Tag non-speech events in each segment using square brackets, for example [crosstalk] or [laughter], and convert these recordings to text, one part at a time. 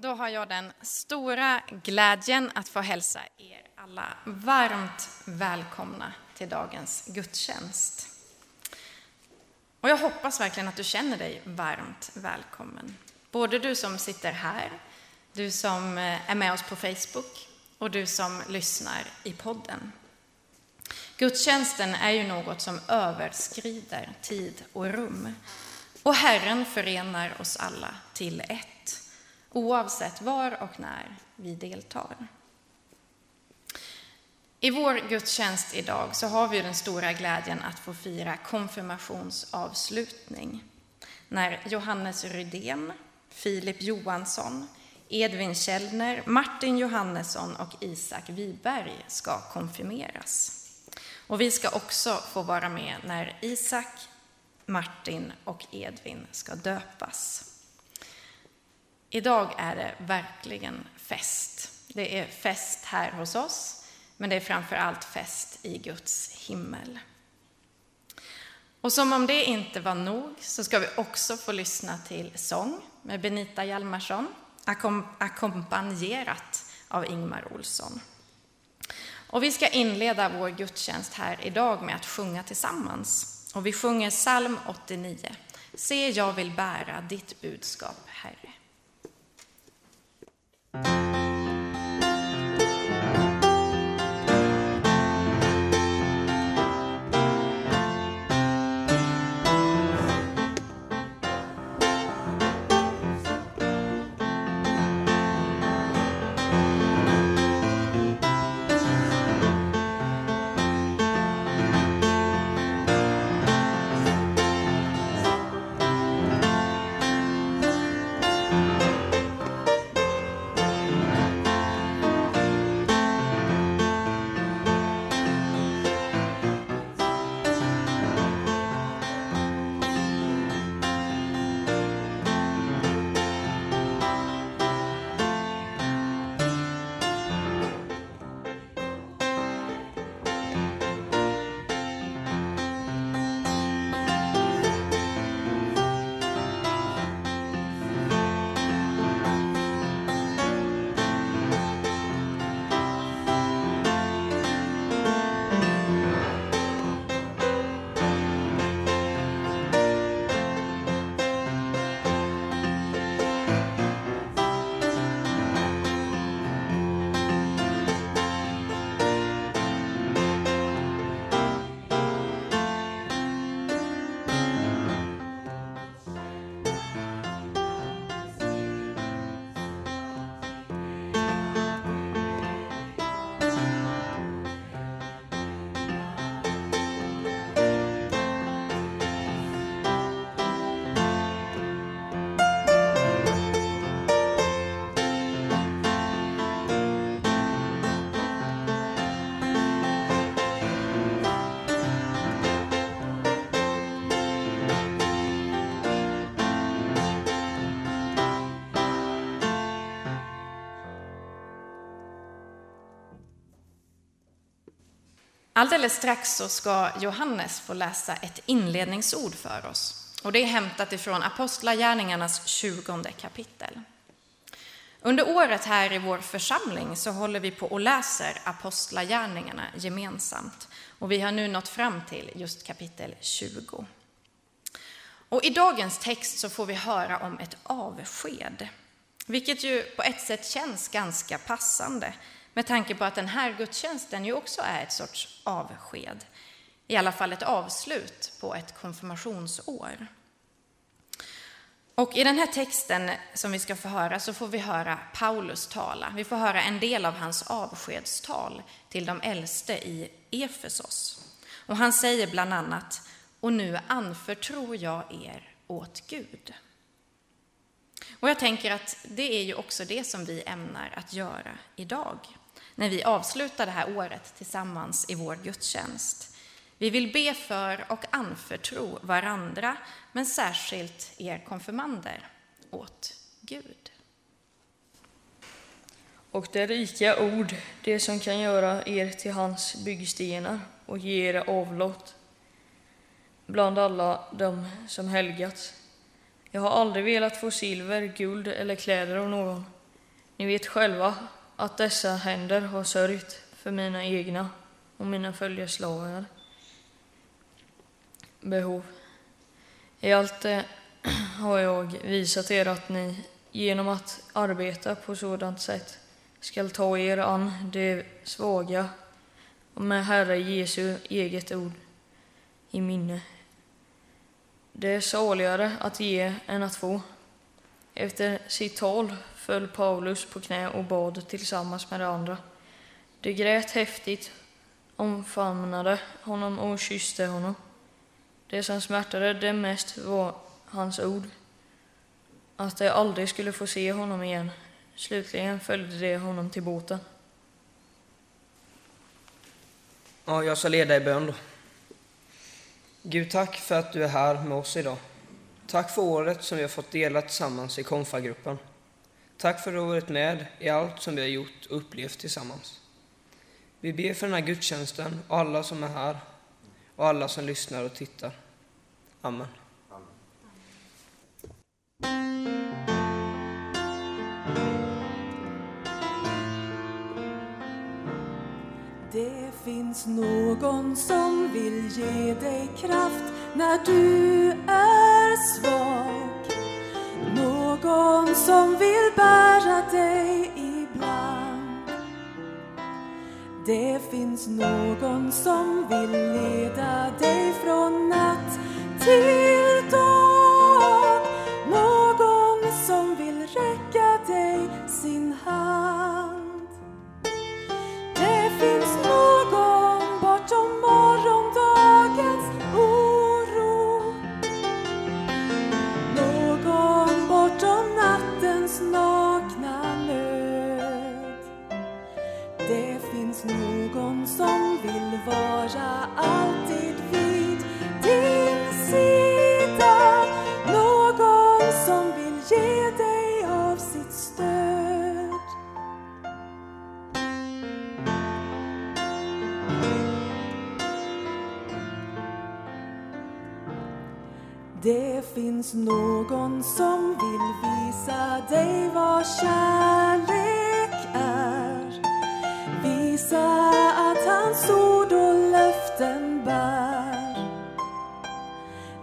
Då har jag den stora glädjen att få hälsa er alla varmt välkomna till dagens gudstjänst. Och jag hoppas verkligen att du känner dig varmt välkommen. Både du som sitter här, du som eh, är med oss på Facebook och du som lyssnar i podden. Gudstjänsten är ju något som överskrider tid och rum. Och Herren förenar oss alla till ett, oavsett var och när vi deltar. I vår gudstjänst idag så har vi den stora glädjen att få fira konfirmationsavslutning. När Johannes Rydén, Filip Johansson, Edvin Källner, Martin Johannesson och Isak Wiberg ska konfirmeras. Och vi ska också få vara med när Isak, Martin och Edvin ska döpas. Idag är det verkligen fest. Det är fest här hos oss, men det är framför allt fest i Guds himmel. Och som om det inte var nog så ska vi också få lyssna till sång med Benita Hjalmarsson, ackompanjerat av Ingmar Olsson. Och vi ska inleda vår gudstjänst här idag med att sjunga tillsammans. Och vi sjunger psalm 89. Se, jag vill bära ditt budskap, Herre. Thank you. Alldeles strax så ska Johannes få läsa ett inledningsord för oss. Och det är hämtat ifrån Apostlagärningarnas 20 kapitel. Under året här i vår församling så håller vi på och läser Apostlagärningarna gemensamt. Och vi har nu nått fram till just kapitel 20. Och i dagens text så får vi höra om ett avsked, vilket ju på ett sätt känns ganska passande med tanke på att den här gudstjänsten ju också är ett sorts avsked. I alla fall ett avslut på ett konfirmationsår. Och i den här texten som vi ska få höra så får vi höra Paulus tala. Vi får höra en del av hans avskedstal till de äldste i Efesos. Och han säger bland annat, och nu anförtror jag er åt Gud. Och jag tänker att det är ju också det som vi ämnar att göra idag när vi avslutar det här året tillsammans i vår gudstjänst. Vi vill be för och anförtro varandra, men särskilt er konfirmander, åt Gud. Och det rika ord, det som kan göra er till hans byggstenar och ge er avlott bland alla de som helgats. Jag har aldrig velat få silver, guld eller kläder av någon. Ni vet själva att dessa händer har sörjt för mina egna och mina följeslagar behov. I allt det har jag visat er att ni genom att arbeta på sådant sätt skall ta er an de svaga och med Herre Jesu eget ord i minne. Det är saligare att ge än att få. Efter sitt tal föll Paulus på knä och bad tillsammans med de andra. De grät häftigt, omfamnade honom och kysste honom. Det som smärtade dem mest var hans ord, att de aldrig skulle få se honom igen. Slutligen följde de honom till båten. Ja, jag ska leda i bön då. Gud, tack för att du är här med oss idag. Tack för året som vi har fått dela tillsammans i konfagruppen. Tack för att du har varit med i allt som vi har gjort och upplevt tillsammans. Vi ber för den här gudstjänsten och alla som är här och alla som lyssnar och tittar. Amen. Det finns någon som vill ge dig kraft när du är svag. Någon som vill bära dig ibland. Det finns någon som vill leda dig från natt till finns någon som vill visa dig vad kärlek är. Visa att hans ord och löften bär.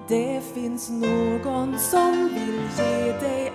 Det finns någon som vill ge dig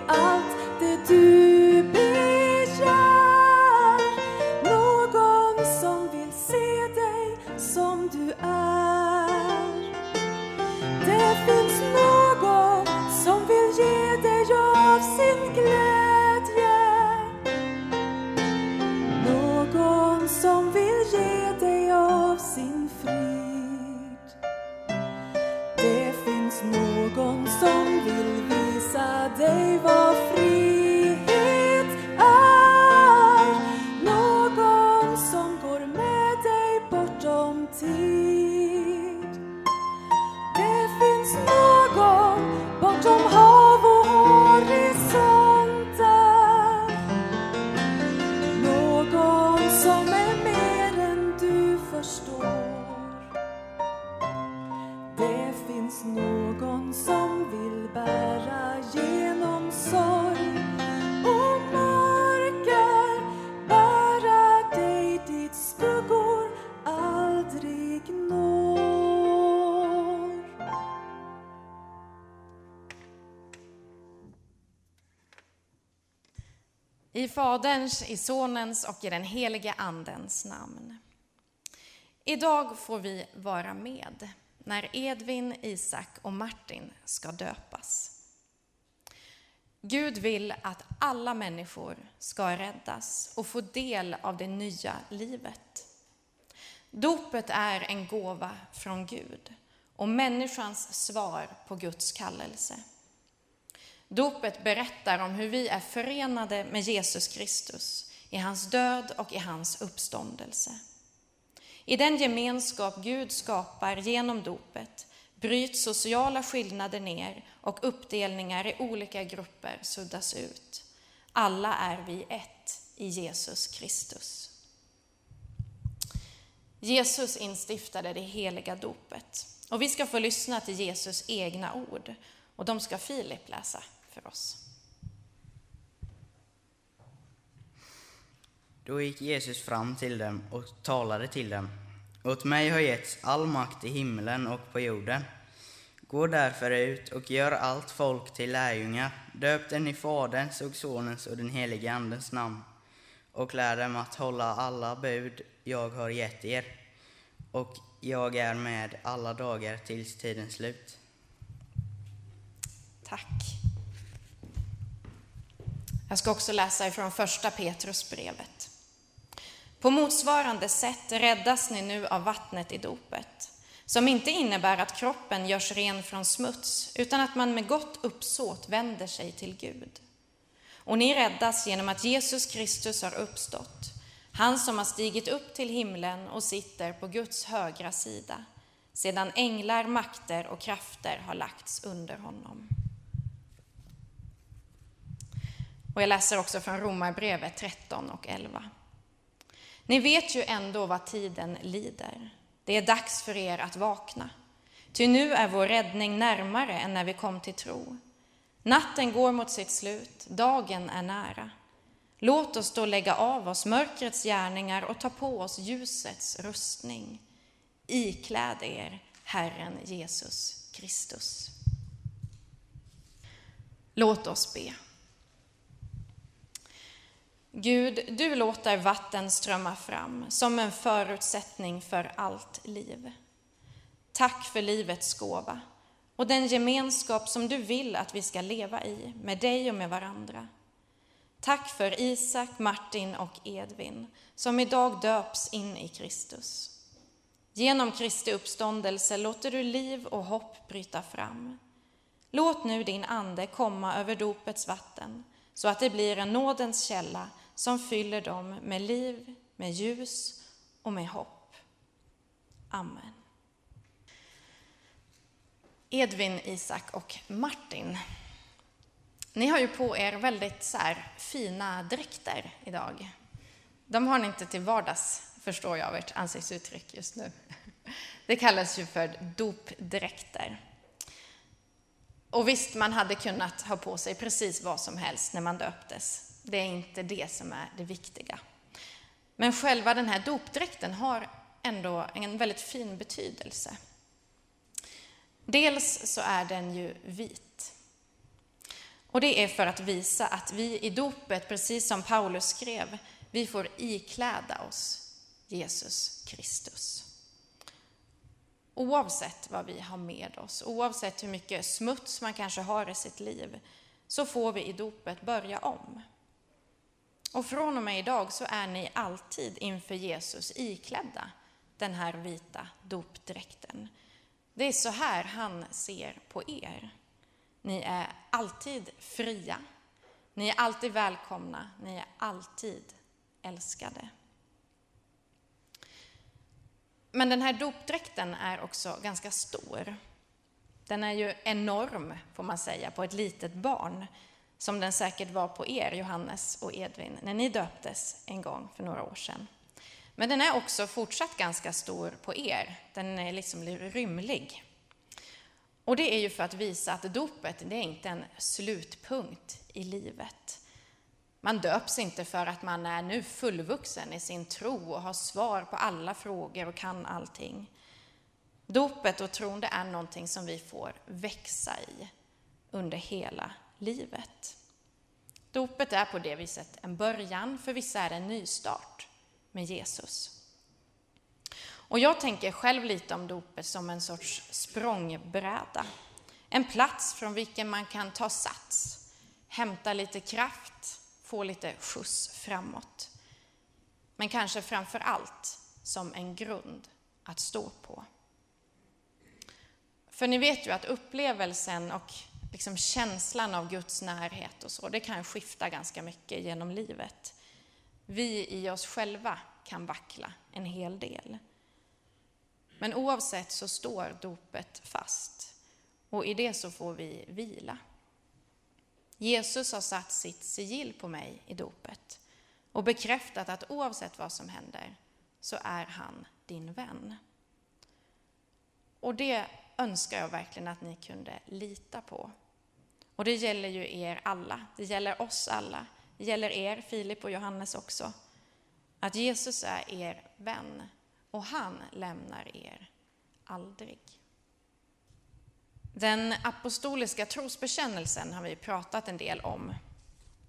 Faderns, i Sonens och i den helige Andens namn. Idag får vi vara med när Edvin, Isak och Martin ska döpas. Gud vill att alla människor ska räddas och få del av det nya livet. Dopet är en gåva från Gud och människans svar på Guds kallelse. Dopet berättar om hur vi är förenade med Jesus Kristus i hans död och i hans uppståndelse. I den gemenskap Gud skapar genom dopet bryts sociala skillnader ner och uppdelningar i olika grupper suddas ut. Alla är vi ett i Jesus Kristus. Jesus instiftade det heliga dopet och vi ska få lyssna till Jesus egna ord och de ska Filip läsa för oss. Då gick Jesus fram till dem och talade till dem. Åt mig har getts all makt i himlen och på jorden. Gå därför ut och gör allt folk till lärjungar. Döp den i Faderns och Sonens och den helige Andens namn och lär dem att hålla alla bud jag har gett er. Och jag är med alla dagar tills tidens slut. Tack. Jag ska också läsa ifrån första Petrusbrevet. På motsvarande sätt räddas ni nu av vattnet i dopet, som inte innebär att kroppen görs ren från smuts, utan att man med gott uppsåt vänder sig till Gud. Och ni räddas genom att Jesus Kristus har uppstått, han som har stigit upp till himlen och sitter på Guds högra sida, sedan änglar, makter och krafter har lagts under honom. Och jag läser också från Romarbrevet 13 och 11. Ni vet ju ändå vad tiden lider. Det är dags för er att vakna. Ty nu är vår räddning närmare än när vi kom till tro. Natten går mot sitt slut, dagen är nära. Låt oss då lägga av oss mörkrets gärningar och ta på oss ljusets rustning. Ikläd er Herren Jesus Kristus. Låt oss be. Gud, du låter vatten strömma fram som en förutsättning för allt liv. Tack för livets gåva och den gemenskap som du vill att vi ska leva i med dig och med varandra. Tack för Isak, Martin och Edvin som idag döps in i Kristus. Genom Kristi uppståndelse låter du liv och hopp bryta fram. Låt nu din ande komma över dopets vatten så att det blir en nådens källa som fyller dem med liv, med ljus och med hopp. Amen. Edvin, Isak och Martin. Ni har ju på er väldigt så här, fina dräkter idag. De har ni inte till vardags, förstår jag av ert ansiktsuttryck just nu. Det kallas ju för dopdräkter. Och visst, man hade kunnat ha på sig precis vad som helst när man döptes. Det är inte det som är det viktiga. Men själva den här dopdräkten har ändå en väldigt fin betydelse. Dels så är den ju vit. Och det är för att visa att vi i dopet, precis som Paulus skrev, vi får ikläda oss Jesus Kristus. Oavsett vad vi har med oss, oavsett hur mycket smuts man kanske har i sitt liv, så får vi i dopet börja om. Och från och med idag så är ni alltid inför Jesus iklädda den här vita dopdräkten. Det är så här han ser på er. Ni är alltid fria. Ni är alltid välkomna. Ni är alltid älskade. Men den här dopdräkten är också ganska stor. Den är ju enorm, får man säga, på ett litet barn som den säkert var på er, Johannes och Edvin, när ni döptes en gång för några år sedan. Men den är också fortsatt ganska stor på er. Den är liksom rymlig. Och det är ju för att visa att dopet, det är inte en slutpunkt i livet. Man döps inte för att man är nu fullvuxen i sin tro och har svar på alla frågor och kan allting. Dopet och tron, det är någonting som vi får växa i under hela livet. Dopet är på det viset en början, för vissa är det en nystart med Jesus. Och jag tänker själv lite om dopet som en sorts språngbräda. En plats från vilken man kan ta sats, hämta lite kraft, få lite skjuts framåt. Men kanske framför allt som en grund att stå på. För ni vet ju att upplevelsen och liksom känslan av Guds närhet och så, det kan skifta ganska mycket genom livet. Vi i oss själva kan vackla en hel del. Men oavsett så står dopet fast och i det så får vi vila. Jesus har satt sitt sigill på mig i dopet och bekräftat att oavsett vad som händer så är han din vän. Och det önskar jag verkligen att ni kunde lita på. Och det gäller ju er alla, det gäller oss alla. Det gäller er, Filip och Johannes också. att Jesus är er vän och han lämnar er aldrig. Den apostoliska trosbekännelsen har vi pratat en del om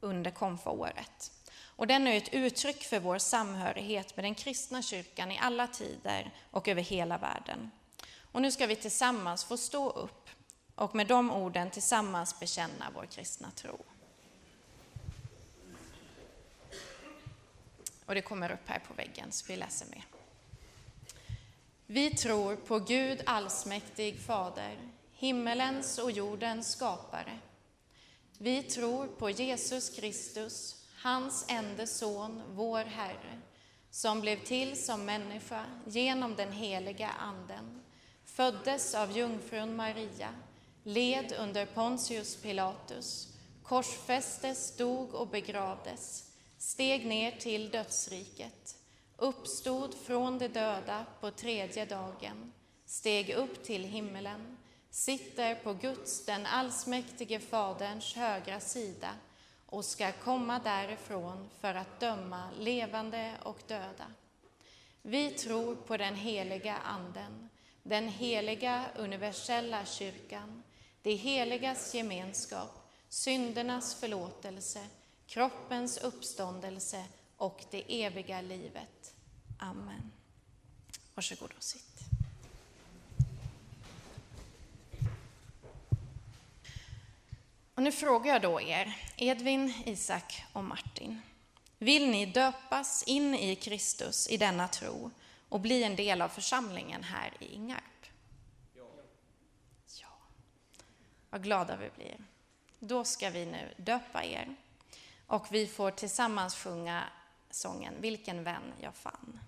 under konfaåret. Och den är ett uttryck för vår samhörighet med den kristna kyrkan i alla tider och över hela världen. Och nu ska vi tillsammans få stå upp och med de orden tillsammans bekänna vår kristna tro. Och det kommer upp här på väggen, så vi läser med. Vi tror på Gud allsmäktig Fader, himmelens och jordens skapare. Vi tror på Jesus Kristus, hans enda son, vår Herre, som blev till som människa genom den heliga Anden, föddes av jungfrun Maria, led under Pontius Pilatus, korsfästes, dog och begravdes, steg ner till dödsriket, uppstod från de döda på tredje dagen, steg upp till himmelen, sitter på Guds, den allsmäktige Faderns högra sida och ska komma därifrån för att döma levande och döda. Vi tror på den heliga Anden, den heliga universella kyrkan, det heligas gemenskap, syndernas förlåtelse, kroppens uppståndelse och det eviga livet. Amen. Varsågod och sitt. Och nu frågar jag då er, Edvin, Isak och Martin. Vill ni döpas in i Kristus i denna tro och bli en del av församlingen här i Ingarp? Ja. ja. Vad glada vi blir. Då ska vi nu döpa er och vi får tillsammans sjunga sången Vilken vän jag fann.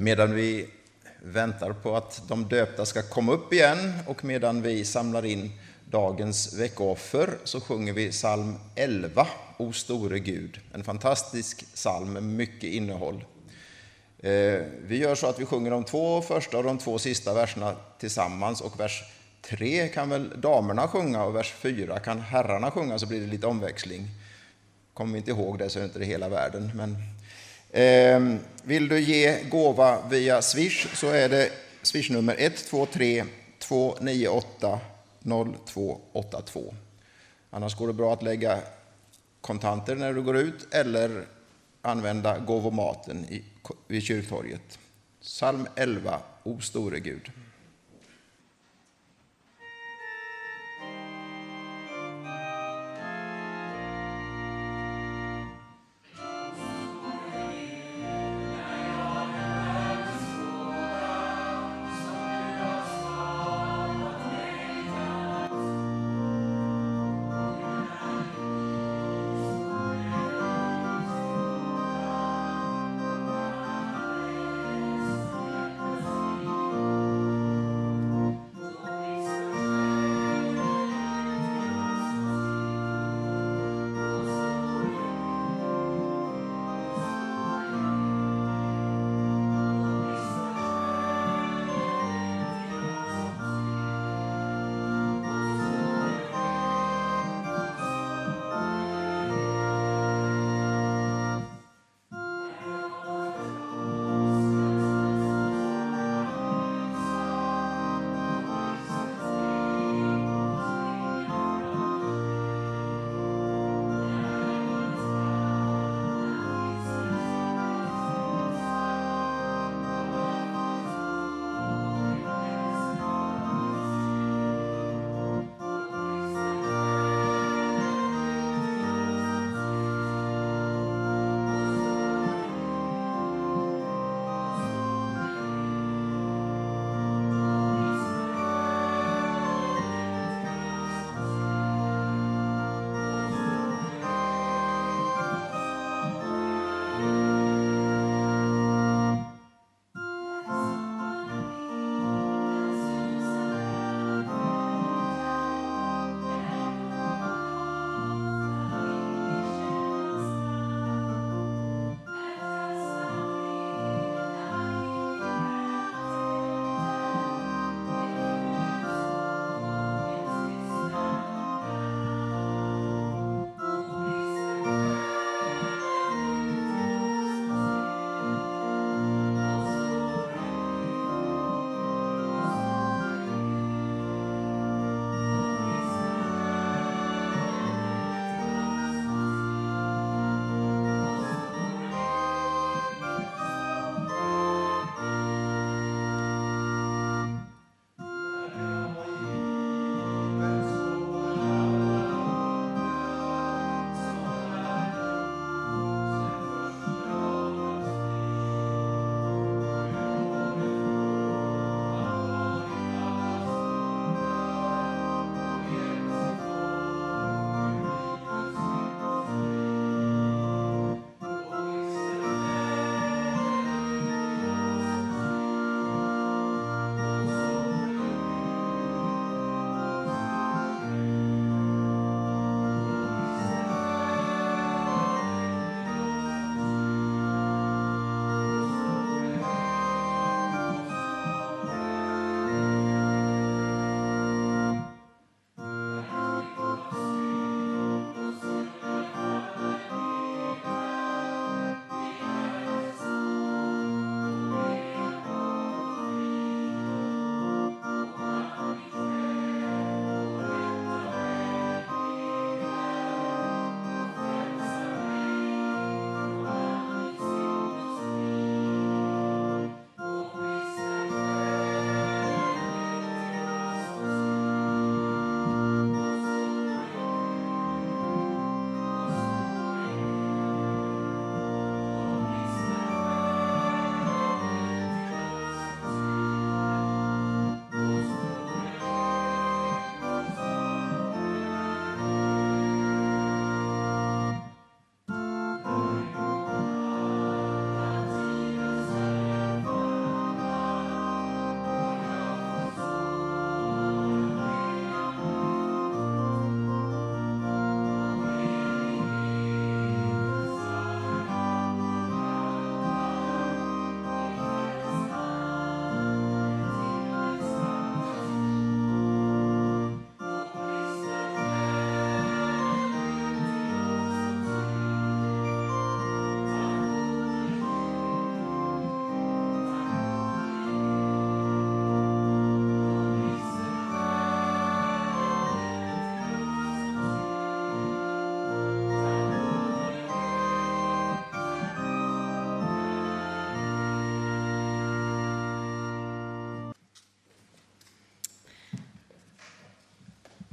Medan vi väntar på att de döpta ska komma upp igen och medan vi samlar in dagens veckooffer så sjunger vi psalm 11, O store Gud. En fantastisk psalm med mycket innehåll. Eh, vi gör så att vi sjunger de två första och de två sista verserna tillsammans och vers 3 kan väl damerna sjunga och vers 4 kan herrarna sjunga så blir det lite omväxling. Kommer vi inte ihåg det så är det inte det hela världen. Men, Ehm, vill du ge gåva via Swish så är det swishnummer 123 298 0282. Annars går det bra att lägga kontanter när du går ut eller använda gåvomaten vid kyrktorget. Psalm 11, O store Gud.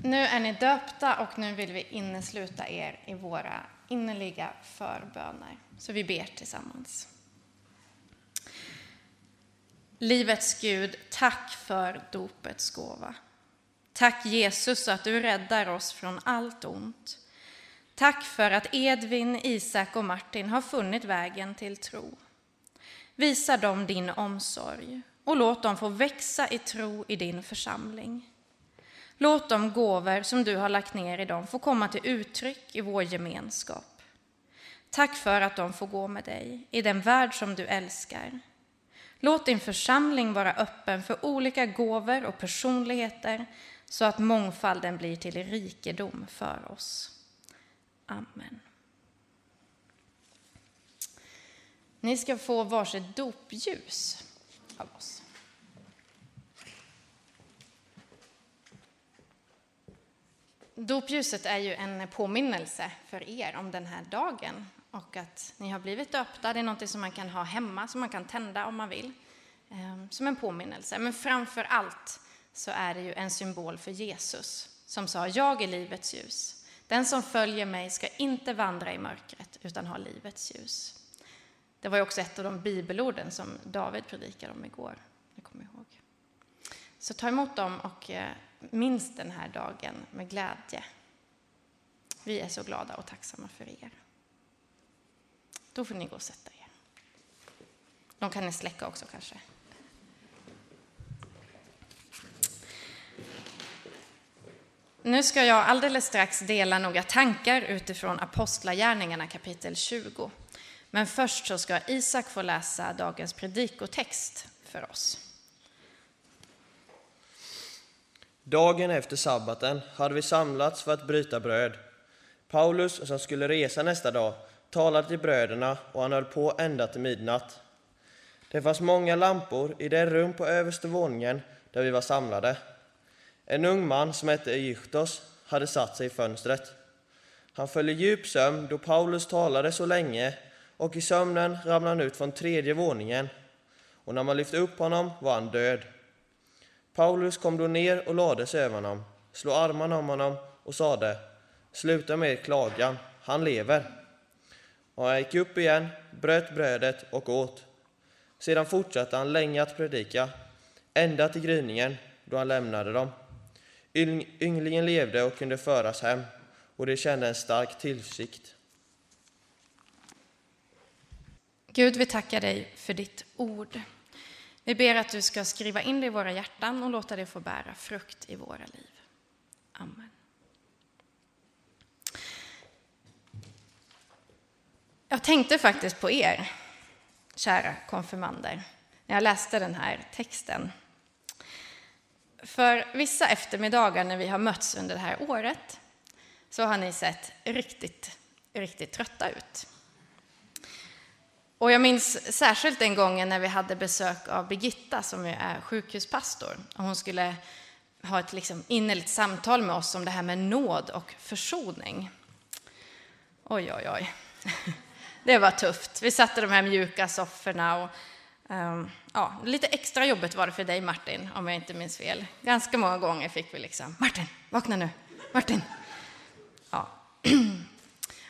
Nu är ni döpta och nu vill vi innesluta er i våra innerliga förböner. Så vi ber tillsammans. Livets Gud, tack för dopets gåva. Tack Jesus att du räddar oss från allt ont. Tack för att Edvin, Isak och Martin har funnit vägen till tro. Visa dem din omsorg och låt dem få växa i tro i din församling. Låt de gåvor som du har lagt ner i dem få komma till uttryck i vår gemenskap. Tack för att de får gå med dig i den värld som du älskar. Låt din församling vara öppen för olika gåvor och personligheter så att mångfalden blir till rikedom för oss. Amen. Ni ska få varsitt dopljus av oss. Dopljuset är ju en påminnelse för er om den här dagen och att ni har blivit döpta. Det är något som man kan ha hemma, som man kan tända om man vill, ehm, som en påminnelse. Men framför allt så är det ju en symbol för Jesus som sa jag är livets ljus. Den som följer mig ska inte vandra i mörkret utan ha livets ljus. Det var ju också ett av de bibelorden som David predikade om igår. Jag kommer ihåg. Så ta emot dem och eh, minns den här dagen med glädje. Vi är så glada och tacksamma för er. Då får ni gå och sätta er. De kan ni släcka också kanske. Nu ska jag alldeles strax dela några tankar utifrån Apostlagärningarna kapitel 20. Men först så ska Isak få läsa dagens predikotext för oss. Dagen efter sabbaten hade vi samlats för att bryta bröd. Paulus, som skulle resa nästa dag, talade till bröderna och han höll på ända till midnatt. Det fanns många lampor i det rum på översta våningen där vi var samlade. En ung man som hette Egyptos hade satt sig i fönstret. Han föll i djup sömn då Paulus talade så länge och i sömnen ramlade han ut från tredje våningen och när man lyfte upp honom var han död. Paulus kom då ner och lade sig över honom, slog armarna om honom och sade Sluta med er klagan, han lever. Och han gick upp igen, bröt brödet och åt. Sedan fortsatte han länge att predika, ända till gryningen då han lämnade dem. Ynglingen levde och kunde föras hem, och de kände en stark tillsikt. Gud, vi tackar dig för ditt ord. Vi ber att du ska skriva in det i våra hjärtan och låta det få bära frukt i våra liv. Amen. Jag tänkte faktiskt på er, kära konfirmander, när jag läste den här texten. För vissa eftermiddagar när vi har mötts under det här året så har ni sett riktigt, riktigt trötta ut. Och jag minns särskilt den gången när vi hade besök av Birgitta som är sjukhuspastor. Och hon skulle ha ett liksom innerligt samtal med oss om det här med nåd och försoning. Oj, oj, oj. [laughs] Det var tufft. Vi satt i de här mjuka sofforna och um, ja, lite extra jobbet var det för dig Martin, om jag inte minns fel. Ganska många gånger fick vi liksom, Martin, vakna nu, Martin. Ja. [clears throat]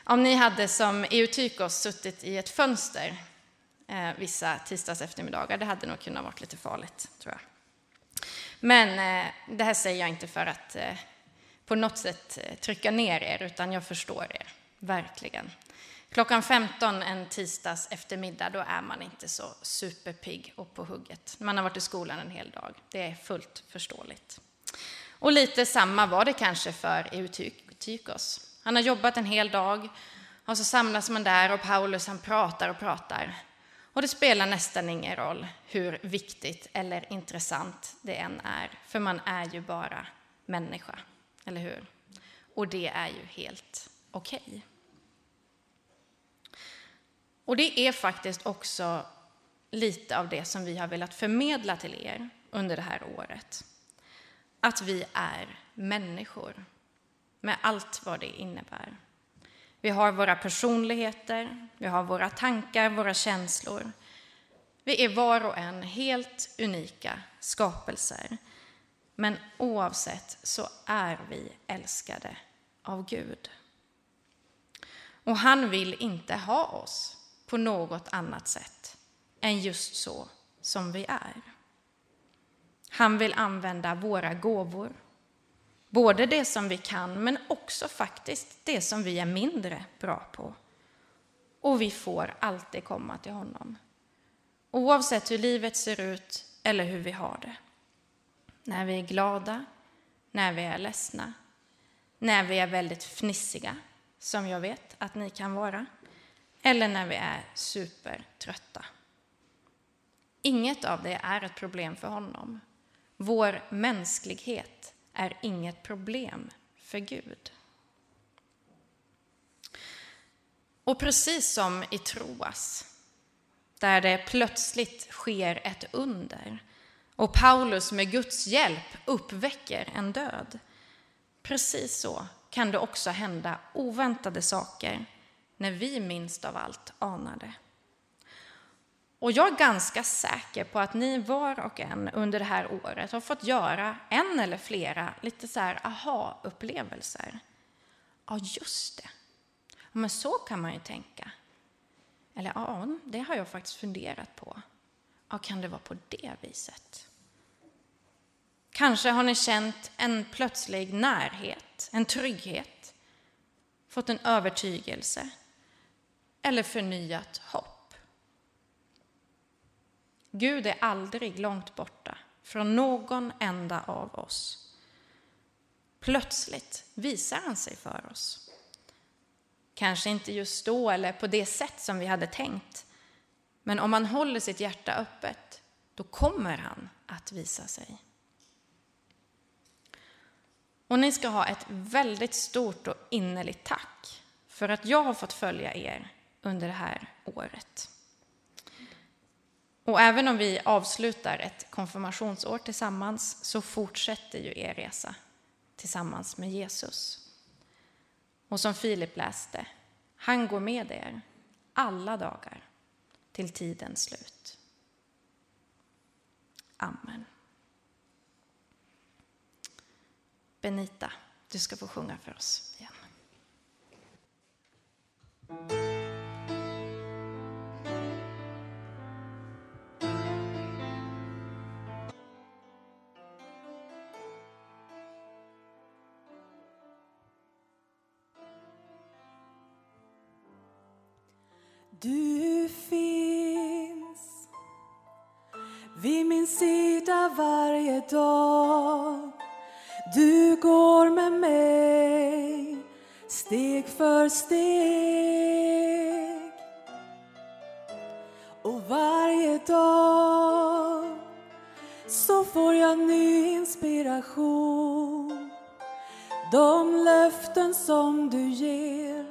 Om ni hade som Eutychos, suttit i ett fönster eh, vissa tisdags eftermiddagar, det hade nog kunnat vara lite farligt, tror jag. Men eh, det här säger jag inte för att eh, på något sätt eh, trycka ner er, utan jag förstår er, verkligen. Klockan 15 en tisdags eftermiddag, då är man inte så superpigg och på hugget. Man har varit i skolan en hel dag. Det är fullt förståeligt. Och lite samma var det kanske för Eutychos. Han har jobbat en hel dag och så samlas man där och Paulus han pratar och pratar. Och det spelar nästan ingen roll hur viktigt eller intressant det än är, för man är ju bara människa, eller hur? Och det är ju helt okej. Okay. Och det är faktiskt också lite av det som vi har velat förmedla till er under det här året. Att vi är människor med allt vad det innebär. Vi har våra personligheter, vi har våra tankar, våra känslor. Vi är var och en helt unika skapelser Men oavsett så är vi älskade av Gud. Och han vill inte ha oss på något annat sätt än just så som vi är. Han vill använda våra gåvor, både det som vi kan men också faktiskt det som vi är mindre bra på. Och vi får alltid komma till honom. Oavsett hur livet ser ut eller hur vi har det. När vi är glada, när vi är ledsna, när vi är väldigt fnissiga, som jag vet att ni kan vara, eller när vi är supertrötta. Inget av det är ett problem för honom. Vår mänsklighet är inget problem för Gud. Och precis som i Troas, där det plötsligt sker ett under och Paulus med Guds hjälp uppväcker en död. Precis så kan det också hända oväntade saker när vi minst av allt anar det. Och jag är ganska säker på att ni var och en under det här året har fått göra en eller flera lite så här aha-upplevelser. Ja, just det. Men så kan man ju tänka. Eller ja, det har jag faktiskt funderat på. Ja, kan det vara på det viset? Kanske har ni känt en plötslig närhet, en trygghet, fått en övertygelse eller förnyat hopp. Gud är aldrig långt borta från någon enda av oss. Plötsligt visar han sig för oss. Kanske inte just då eller på det sätt som vi hade tänkt. Men om man håller sitt hjärta öppet, då kommer han att visa sig. Och ni ska ha ett väldigt stort och innerligt tack för att jag har fått följa er under det här året. Och även om vi avslutar ett konfirmationsår tillsammans så fortsätter ju er resa tillsammans med Jesus. Och som Filip läste, han går med er alla dagar till tidens slut. Amen. Benita, du ska få sjunga för oss igen. För steg. Och varje dag så får jag ny inspiration. De löften som du ger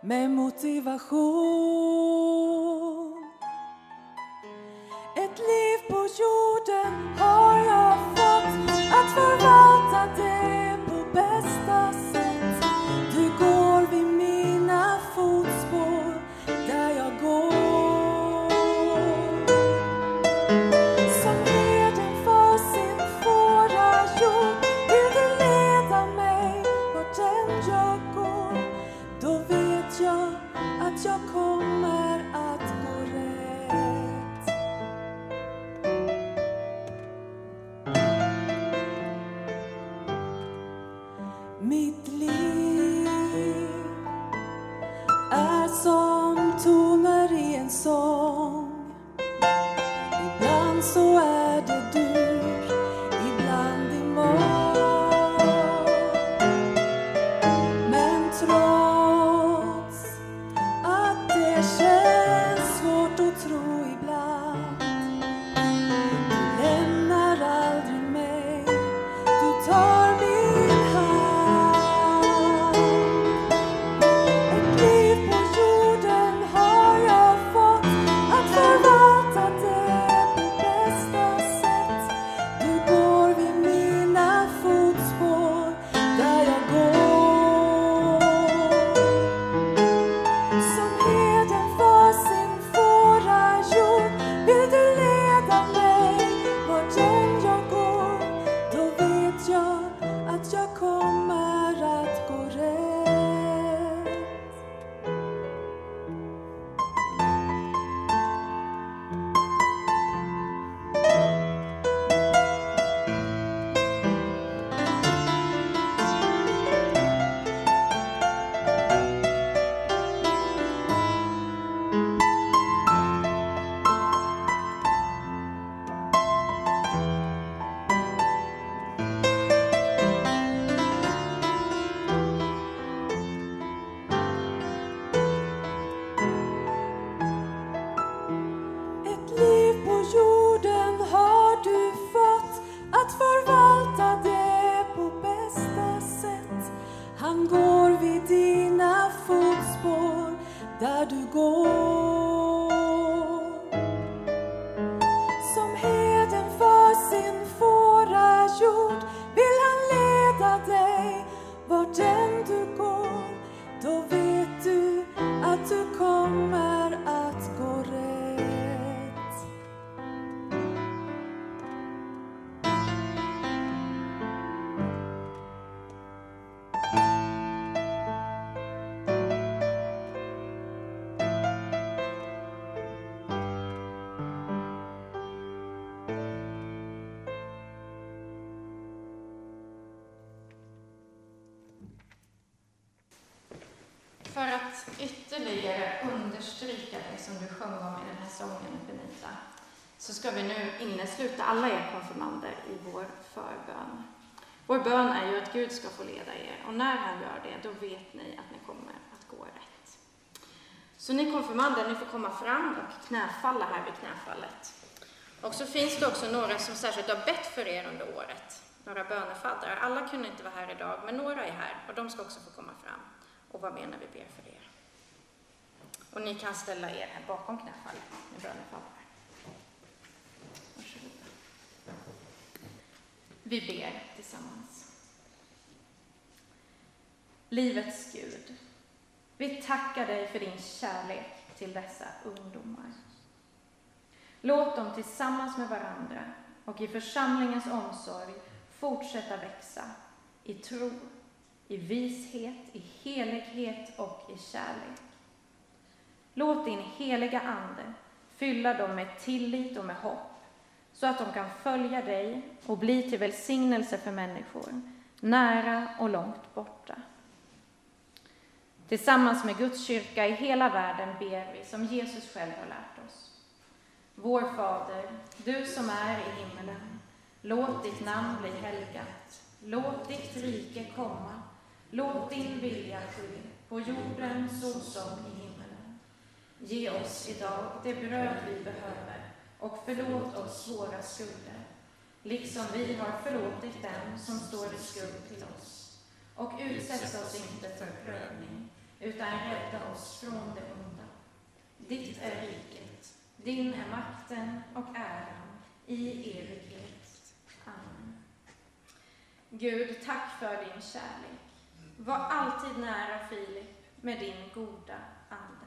med motivation. Mitt liv då vet ni att ni kommer att gå rätt. Så ni konfirmander, ni får komma fram och knäfalla här vid knäfallet. Och så finns det också några som särskilt har bett för er under året, några bönefaddrar. Alla kunde inte vara här idag, men några är här och de ska också få komma fram och vara med när vi ber för er. Och ni kan ställa er här bakom knäfallet med bönefaddrar. Varsågoda. Vi ber tillsammans. Livets Gud, vi tackar dig för din kärlek till dessa ungdomar. Låt dem tillsammans med varandra och i församlingens omsorg fortsätta växa i tro, i vishet, i helighet och i kärlek. Låt din heliga Ande fylla dem med tillit och med hopp så att de kan följa dig och bli till välsignelse för människor, nära och långt borta. Tillsammans med Guds kyrka i hela världen ber vi som Jesus själv har lärt oss. Vår Fader, du som är i himmelen. Låt ditt namn bli helgat. Låt ditt rike komma. Låt din vilja ske, på jorden så som i himmelen. Ge oss idag det bröd vi behöver och förlåt oss våra skulder, liksom vi har förlåtit dem som står i skuld till oss. Och utsätt oss inte för prövning, utan rädda oss från det onda. Ditt är riket, din är makten och äran i evighet. Amen. Gud, tack för din kärlek. Var alltid nära Filip med din goda ande.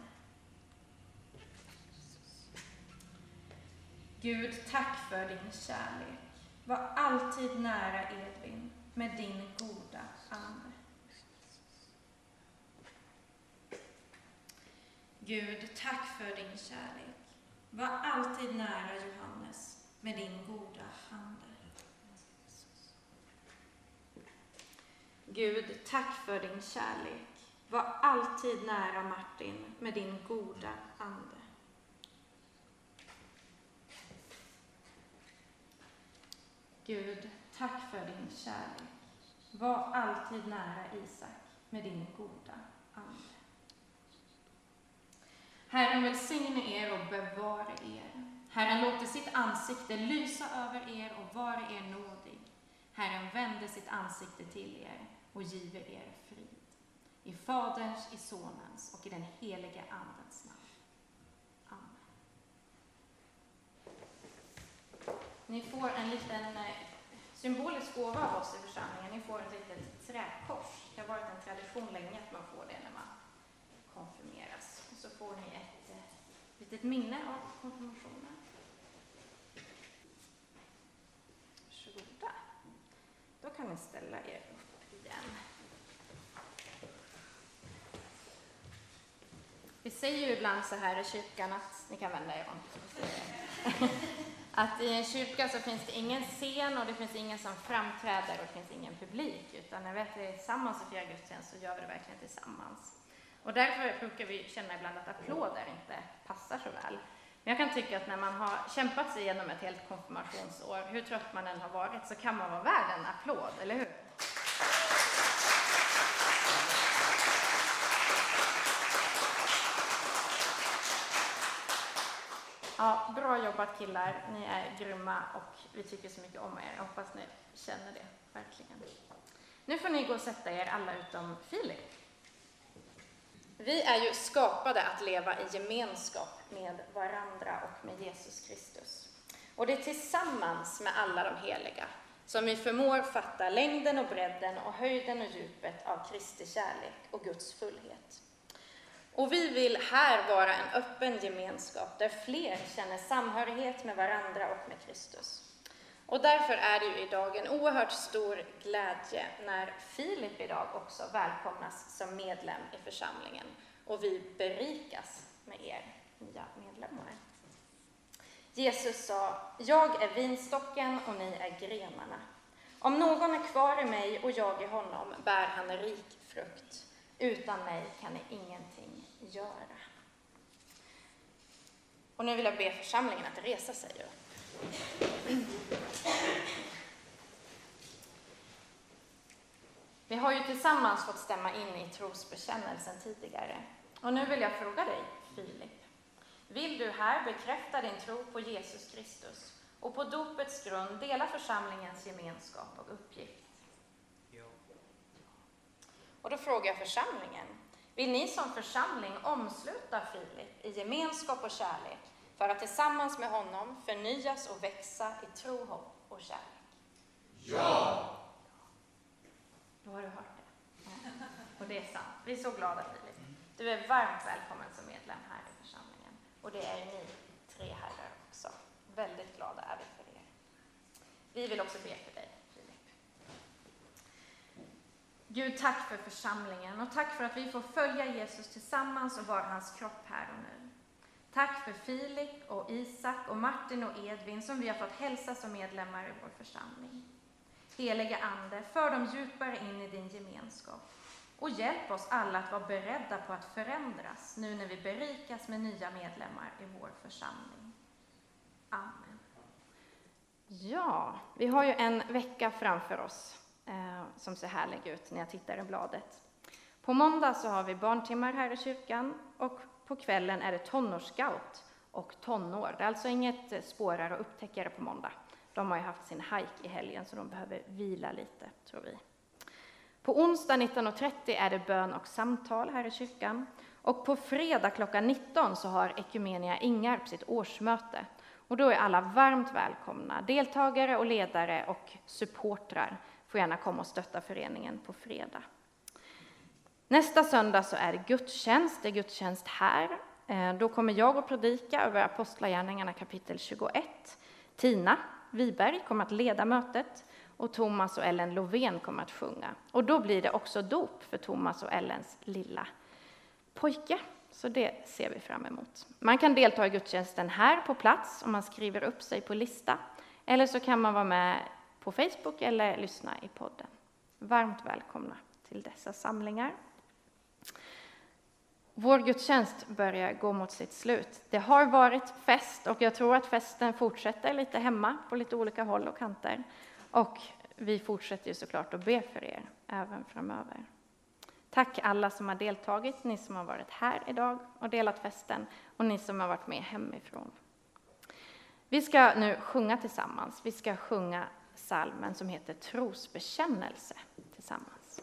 Gud, tack för din kärlek. Var alltid nära Edvin med din goda ande. Gud, tack för din kärlek. Var alltid nära Johannes med din goda hand. Gud, tack för din kärlek. Var alltid nära Martin med din goda ande. Gud, tack för din kärlek. Var alltid nära Isak med din goda ande. Herren välsigne er och bevara er. Herren låter sitt ansikte lysa över er och vara er nådig. Herren vände sitt ansikte till er och giver er frid. I Faderns, i Sonens och i den helige Andens namn. Amen. Ni får en liten eh, symbolisk gåva av oss i församlingen. Ni får ett litet träkors. Det har varit en tradition länge att man får det när man konfirmeras. Och så får ni ett eh, litet minne av konfirmationen. Varsågoda. Då kan ni ställa er upp igen. Vi säger ju ibland så här i kyrkan att, ni kan vända er om. Att i en kyrka så finns det ingen scen och det finns ingen som framträder och det finns ingen publik. Utan när vi är tillsammans och firar gudstjänst så gör vi det verkligen tillsammans. Och därför brukar vi känna ibland att applåder inte passar så väl. Men jag kan tycka att när man har kämpat sig igenom ett helt konfirmationsår, hur trött man än har varit, så kan man vara värd en applåd, eller hur? Ja, bra jobbat killar, ni är grymma och vi tycker så mycket om er. Jag hoppas ni känner det, verkligen. Nu får ni gå och sätta er, alla utom Filip. Vi är ju skapade att leva i gemenskap med varandra och med Jesus Kristus. Och det är tillsammans med alla de heliga som vi förmår fatta längden och bredden och höjden och djupet av Kristi kärlek och Guds fullhet. Och vi vill här vara en öppen gemenskap där fler känner samhörighet med varandra och med Kristus. Och därför är det ju idag en oerhört stor glädje när Filip idag också välkomnas som medlem i församlingen och vi berikas med er nya medlemmar. Jesus sa, jag är vinstocken och ni är grenarna. Om någon är kvar i mig och jag i honom bär han rik frukt. Utan mig kan ni ingenting göra. Och nu vill jag be församlingen att resa sig upp. Vi har ju tillsammans fått stämma in i trosbekännelsen tidigare. Och nu vill jag fråga dig, Filip. Vill du här bekräfta din tro på Jesus Kristus och på dopets grund dela församlingens gemenskap och uppgift? Ja. Och då frågar jag församlingen. Vill ni som församling omsluta Filip i gemenskap och kärlek för att tillsammans med honom förnyas och växa i tro, hopp och kärlek? Ja! Då har du hört det. Och det är sant. Vi är så glada Filip. Du är varmt välkommen som medlem här i församlingen. Och det är ni tre herrar också. Väldigt glada är vi för er. Vi vill också be för dig, Filip. Gud, tack för församlingen och tack för att vi får följa Jesus tillsammans och vara hans kropp här och nu. Tack för Filip och Isak och Martin och Edvin som vi har fått hälsa som medlemmar i vår församling. Helige Ande, för dem djupare in i din gemenskap och hjälp oss alla att vara beredda på att förändras nu när vi berikas med nya medlemmar i vår församling. Amen. Ja, vi har ju en vecka framför oss eh, som ser härlig ut när jag tittar i bladet. På måndag så har vi barntimmar här i kyrkan och på kvällen är det tonårsscout och tonår. Det är alltså inget eh, spårare och upptäckare på måndag. De har ju haft sin hike i helgen så de behöver vila lite, tror vi. På onsdag 19.30 är det bön och samtal här i kyrkan. Och på fredag klockan 19 så har Ekumenia Ingarp sitt årsmöte. Och då är alla varmt välkomna. Deltagare och ledare och supportrar får gärna komma och stötta föreningen på fredag. Nästa söndag så är det gudstjänst. Det är gudstjänst här. Eh, då kommer jag att predika över Apostlagärningarna kapitel 21. Tina Wiberg kommer att leda mötet och Thomas och Ellen Lovén kommer att sjunga. Och då blir det också dop för Thomas och Ellens lilla pojke. Så det ser vi fram emot. Man kan delta i gudstjänsten här på plats om man skriver upp sig på lista. Eller så kan man vara med på Facebook eller lyssna i podden. Varmt välkomna till dessa samlingar. Vår gudstjänst börjar gå mot sitt slut. Det har varit fest och jag tror att festen fortsätter lite hemma på lite olika håll och kanter. Och vi fortsätter ju såklart att be för er även framöver. Tack alla som har deltagit, ni som har varit här idag och delat festen och ni som har varit med hemifrån. Vi ska nu sjunga tillsammans. Vi ska sjunga salmen som heter Trosbekännelse tillsammans.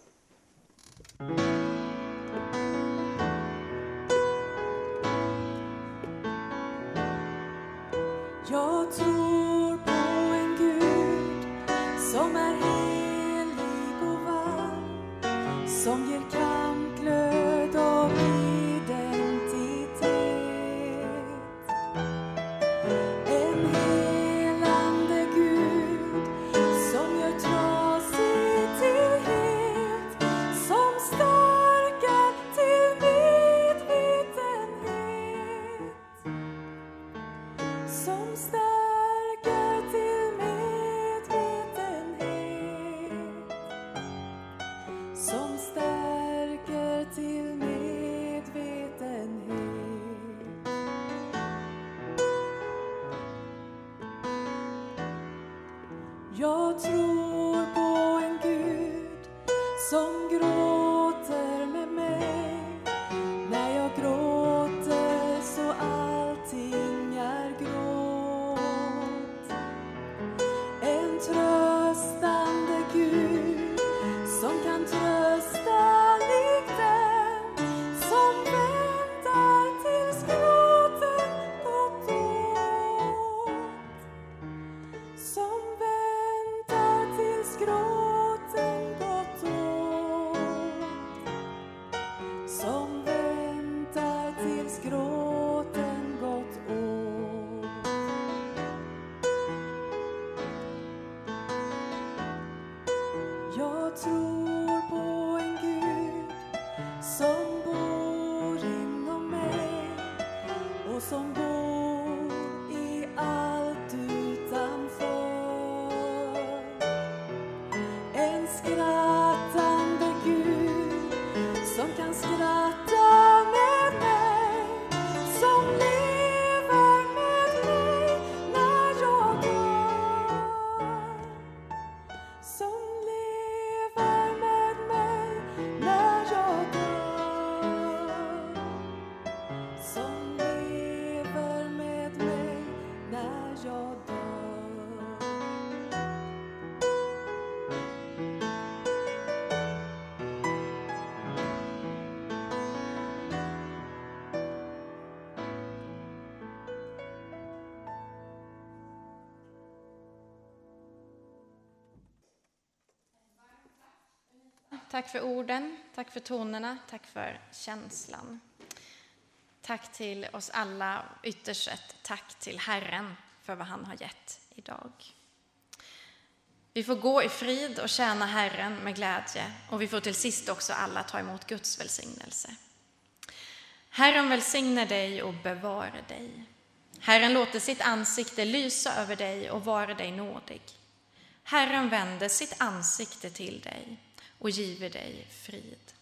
För orden, tack för tonerna, tack för känslan. Tack till oss alla, ytterst ett tack till Herren för vad han har gett idag. Vi får gå i frid och tjäna Herren med glädje och vi får till sist också alla ta emot Guds välsignelse. Herren välsigne dig och bevare dig. Herren låter sitt ansikte lysa över dig och vara dig nådig. Herren vänder sitt ansikte till dig och giver dig frid.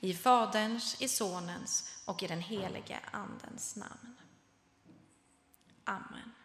I Faderns, i Sonens och i den helige Andens namn. Amen.